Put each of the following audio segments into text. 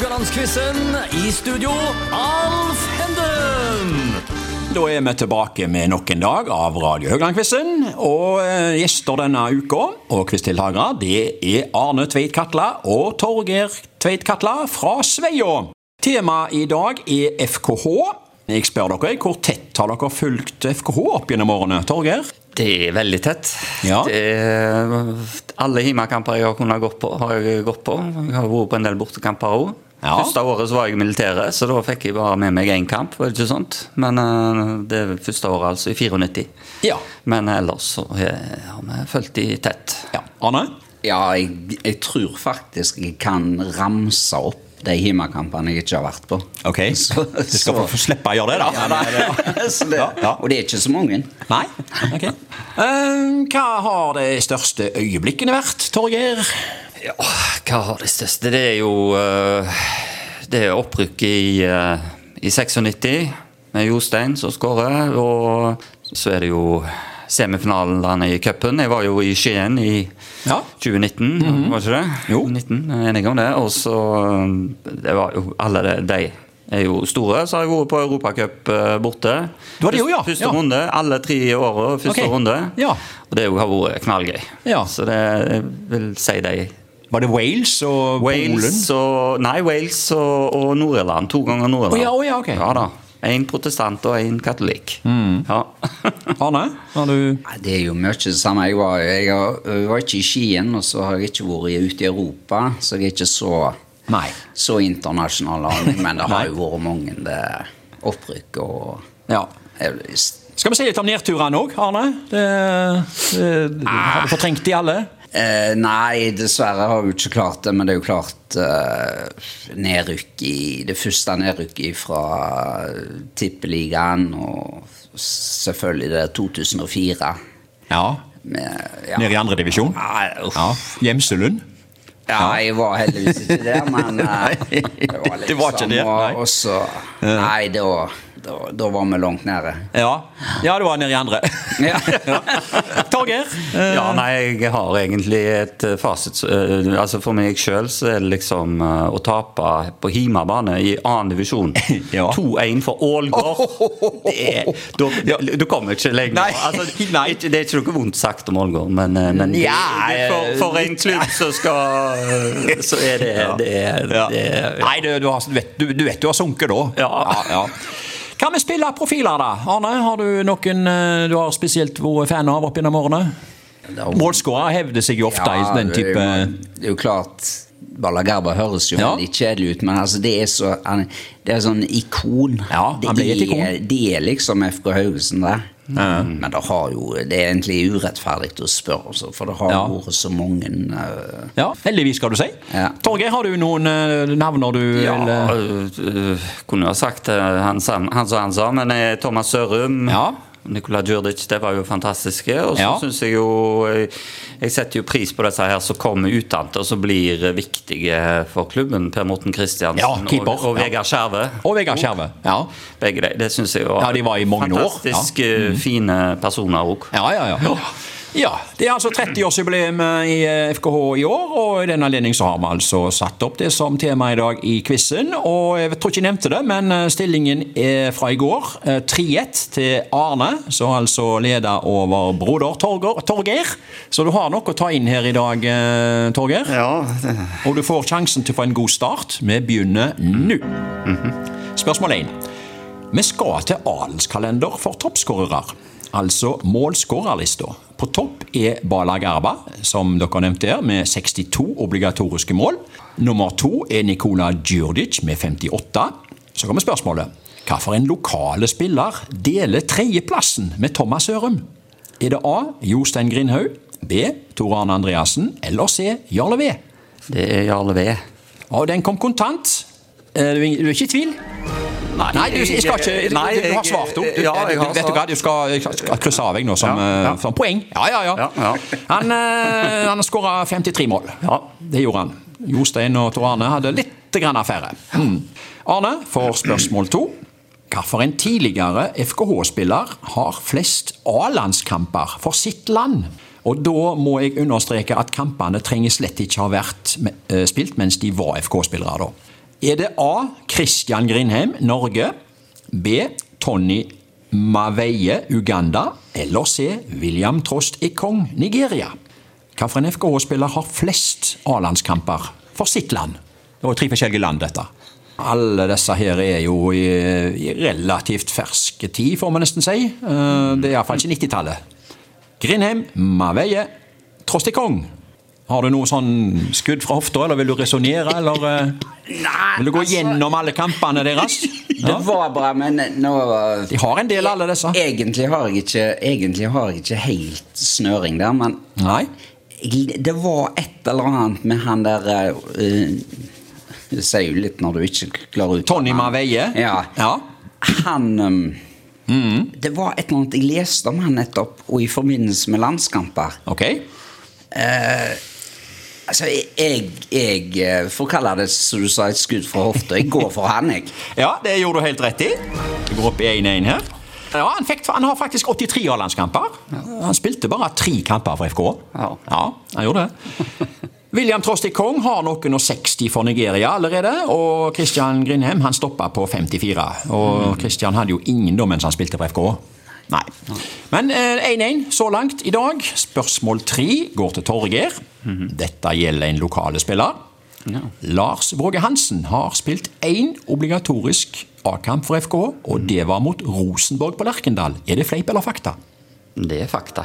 Haugalandsquizen. I studio, Alf Henden. Da er vi tilbake med nok en dag av Radio Haugland-quizen. Og eh, gjester denne uka og quizdeltakere det er Arne Tveit Katla og Torgeir Tveit Katla fra Sveio. Temaet i dag er FKH. Jeg spør dere, Hvor tett har dere fulgt FKH opp gjennom årene? Torgeir? Det er veldig tett. Ja. Det er, alle hjemmekamper jeg har kunnet gått på, har jeg gått på. Jeg har vært på en del bortekamper òg. Ja. Første året så var jeg i militæret, så da fikk jeg bare med meg én kamp. var det ikke sånt? Men eh, det er første året, altså, i 94. Ja. Men ellers så har vi fulgt de tett. ja. Arne? Ja, jeg, jeg tror faktisk jeg kan ramse opp de hjemmekampene jeg ikke har vært på. Ok, Så- du skal få, få slippe å gjøre det, da. Ja, det, Så det, Ja, ja. Og det er ikke så mange. Nei? Ok. Eh, hva har de største øyeblikkene vært, Torgeir? Ja, hva har de største? Det er jo eh, Det er opprykket i, eh, i 96 med Jostein som skårer. Og så er det jo semifinalene i cupen. Jeg var jo i Skien i Ja. 2019, var ikke det? Jo. 19, jeg er enig om det. Og så eh, Det var jo alle de, de er jo store. Så har jeg vært på Europacup borte. Du var det jo, ja. Første Ja. runde. Alle tre åra første okay. runde. Ja. Og det har vært knallgøy. Ja. Så det jeg vil si de Var det Wales og Polen? Og Nei, Wales og, og Nord-Irland. To ganger Nord-Irland. Oh, ja, oh, ja, okay. Ja da. En protestant og en katolikk. Mm. Ja. Arne? Har du Det er jo mye det samme. Jeg var, jeg var ikke i Skien, og så har jeg ikke vært ute i Europa, så jeg er ikke så, Nei. så internasjonal. Men det har jo vært mange det opprykk og Ja. Skal vi si litt om nedturene òg, Arne? Det, det, har du fortrengt de alle? Eh, nei, dessverre har vi ikke klart det, men det er jo klart eh, nedrykk i Det første nedrykket fra Tippeligaen, og selvfølgelig det 2004. Ja. Med, ja. Nede i andredivisjon? Uff. Ja. Gjemselund? Ja, jeg var heldigvis ikke der, men eh, det var det var ikke det, nei. Og, nei, det da, da, da var vi langt nede. Ja. ja, det var nede i andre. Ja. Torgeir? ja, nei, jeg har egentlig et eh, fasit eh, Altså For meg sjøl så er det liksom eh, å tape på hjemmebane i annen divisjon. Ja. 2-1 for Ålgård. Du kommer ikke lenger. Nei. Altså, Nei. Det er ikke noe vondt sagt om Ålgård, men, men Ja, det, for, for en klubb som skal Så er det, det, det Nei, du, du, har, du, vet, du, du vet du har sunket da. Ja. ja. Hva med spillerprofiler, da? Arne, har du noen eh, du har spesielt vært fan av opp gjennom årene? Målskårer hevder seg jo ofte i den type det er jo- klart Ballagerba høres jo Ja. veldig kjedelig ut, men altså det er så Det er sånn ikon. Ja, han ble et det, er, det er liksom FK Haugesund, det. Men det har jo Det er egentlig urettferdig å spørre, altså, for det har Ja. vært så mange uh... Ja, heldigvis, skal du si. Ja. Torgeir, har du noen uh, navner du Ja, vil Uh, kunne jo ha sagt uh, han, han, han han sa, men eh, Thomas Sørum Ja. Nikola Djurdic, det var jo fantastiske. Og så Ja. synes jeg jo jeg, setter jo pris på disse her som kommer utenat og som blir viktige for klubben. Per Morten Kristiansen Ja, og, og. Vegard Skjerve. Og Vegard Skjerve. Ja. Begge de. Det syns jeg var Ja, de var i mange år, fantastisk ja. Mm. eh, fine personer òg. Ja, ja, ja. Ja, Det er altså 30-årsjubileum i eh, FKH i år, og i den anledning så har vi altså satt opp det som tema i dag i quizen. Og jeg tror ikke jeg nevnte det, men eh, stillingen er fra i går eh, 3-1 til Arne, som altså leder over broder Torgeir. Så du har noe å ta inn her i dag, eh, Torgeir. Ja, Og du får sjansen til å få en god start. Vi begynner nå. Spørsmål 1. Vi skal til adelskalender for toppskårere. Altså målskårerlista. På topp er Bala Garba, som dere nevnte her, med 62 obligatoriske mål. Nummer to er Nikola Djurdic med 58. Så kommer spørsmålet. Hvilken lokale spiller deler tredjeplassen med Thomas Ørum? Er det A. Jostein Grindhaug, B. Tor Arne Andreassen eller C. Jarle V? det er Jarle V. Og den kom kontant. Eh, Du er du er ikke i tvil? Nei, du, jeg skal ikke, Nei, du, har svart opp. Du, ja, jeg du, har vet du hva, du skal, skal krysse av jeg nå som, Ja, ja. eh, som poeng. Ja, ja, ja. Ja, ja. Han, eh, han har skåra 53 mål. Ja. Det gjorde han. Jostein og Tor Arne hadde litt grann affære. Mm. Arne får spørsmål to. Hvilken tidligere FKH-spiller har flest A-landskamper for sitt land? Og da må jeg understreke at kampene trenger slett ikke ha vært eh, spilt mens de var FK-spillere. da. Er det A. Christian Grindheim, Norge, B. Tony Maveie, Uganda, eller C. William Trost Ekong, Nigeria? Hvilken FKH-spiller har flest A-landskamper for sitt land? Det var tre forskjellige land, dette. Alle disse her er jo i, i relativt ferske tid, får man nesten si. Eh, Det er iallfall ikke 90-tallet. Grindheim, Maveie, Trost Ekong. Har du noe sånn skudd fra hofta, eller vil du resonnere, eller eh, Nei, vil du gå altså, gjennom alle kampene deres? Det var bra, men nå De har en del, alle disse. Egentlig har jeg ikke, egentlig har jeg ikke helt snøring der, men Nei. det var et eller annet med han der uh, Det sier jo litt når du ikke klarer ut Tony Maveie? Ja. ja. Han um, Det var et eller annet jeg leste om han nettopp, og i forbindelse med landskamper. Ok. Altså, jeg, jeg eh, får kalle det som du sa, et skudd fra hofta. Jeg går for han, jeg. Ja, det gjorde du helt rett i. Det går opp i 1-1 her. Ja, han, fikk, han har faktisk 83 A-landskamper. Han spilte bare tre kamper for FK. Ja. ja han gjorde det. William Trostik Kong har noen og 60 for Nigeria allerede, og Christian Grindheim han stoppa på 54. Og Christian hadde jo ingen da mens han spilte for FK. Nei. Men eh, 1-1 så langt i dag. Spørsmål tre går til Torgeir. Dette gjelder en lokale spiller. Lars Våge Hansen har spilt én obligatorisk A-kamp for FK, og det var mot Rosenborg på Lerkendal. Er det fleip eller fakta? Det er fakta.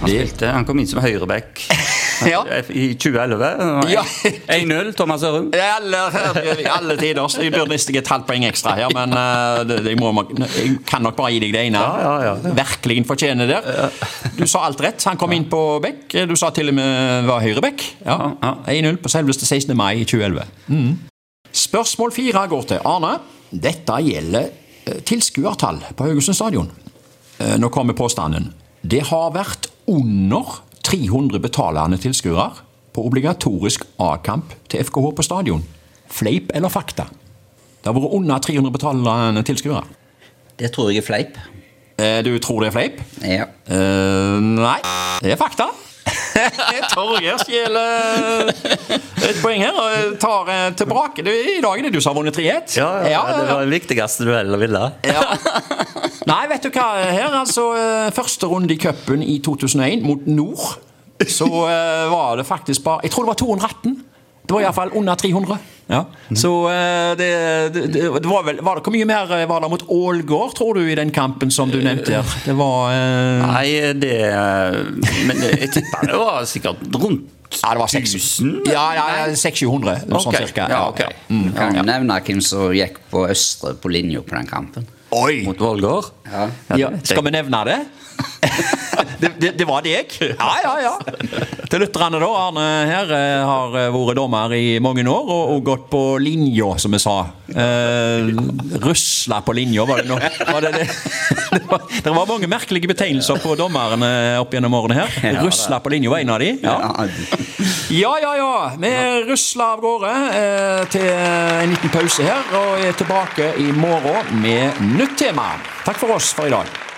Han, spilte, han kom inn som høyreback Ja. i 2011. Ja. 1-0, Thomas Ørum. Eller i alle tider. så Jeg burde visst et halvt poeng ekstra her, men eh, det, det må, jeg kan nok bare gi deg det ene. Ja, ja, ja. Virkelig fortjener det. Du sa alt rett. Han kom inn på bekk. Du sa til og med var høyrebekk. Ja. Ja, 1-0 på selveste 16. mai i 2011. Mm. Spørsmål fire går til Arne. Dette gjelder eh, tilskuertall på Haugesund stadion. Eh, Nå kommer påstanden. Det har vært under 300 betalende tilskuere på obligatorisk A-kamp til FKH på stadion. Fleip eller fakta? Det har vært under 300 betalende tilskuere. Det tror jeg er fleip. Eh, Du tror det er fleip? Ja. Eh, nei, det er fakta. Torgeir stjeler et poeng her og tar eh, tilbake. I dag er det du som har vunnet 3-1. Ja, ja, det var den viktigste duellen å vinne. Ja. Nei, vet du hva her? Altså, eh, første runde i cupen i 2001 mot Nord, så uh, var det faktisk bare Jeg tror det var 218. Det var iallfall under 300. Ja. Så eh, det, det, det var vel var det, Hvor mye mer var det mot Ålgård, tror du, i den kampen som du nevnte her? Det var uh... Nei, det Men jeg tipper det var sikkert rundt Ja, det var 6000? Ja, ja, ja 600-700. Sånn Ok, cirka. ja, okay. Mm. Kan du nevne hvem som gikk på Østre på linja på den kampen. Oi! mot Vollgård. Ja. Ja, skal vi nevne det? det, det? Det var deg? Ja, ja, ja. Til lytterne, da. Arne her eh, har eh, vært dommer i mange år og, og gått på linja, som vi sa. Eh, rusla på linja, var det nå? Var det, det? Det, var, det var mange merkelige betegnelser på dommerne opp gjennom årene her. Rusla på linja var en av de. Ja. Ja, ja, ja. Vi rusla av gårde eh, til en liten pause her, og er tilbake i morgen med nytt tema. Takk for oss for i dag.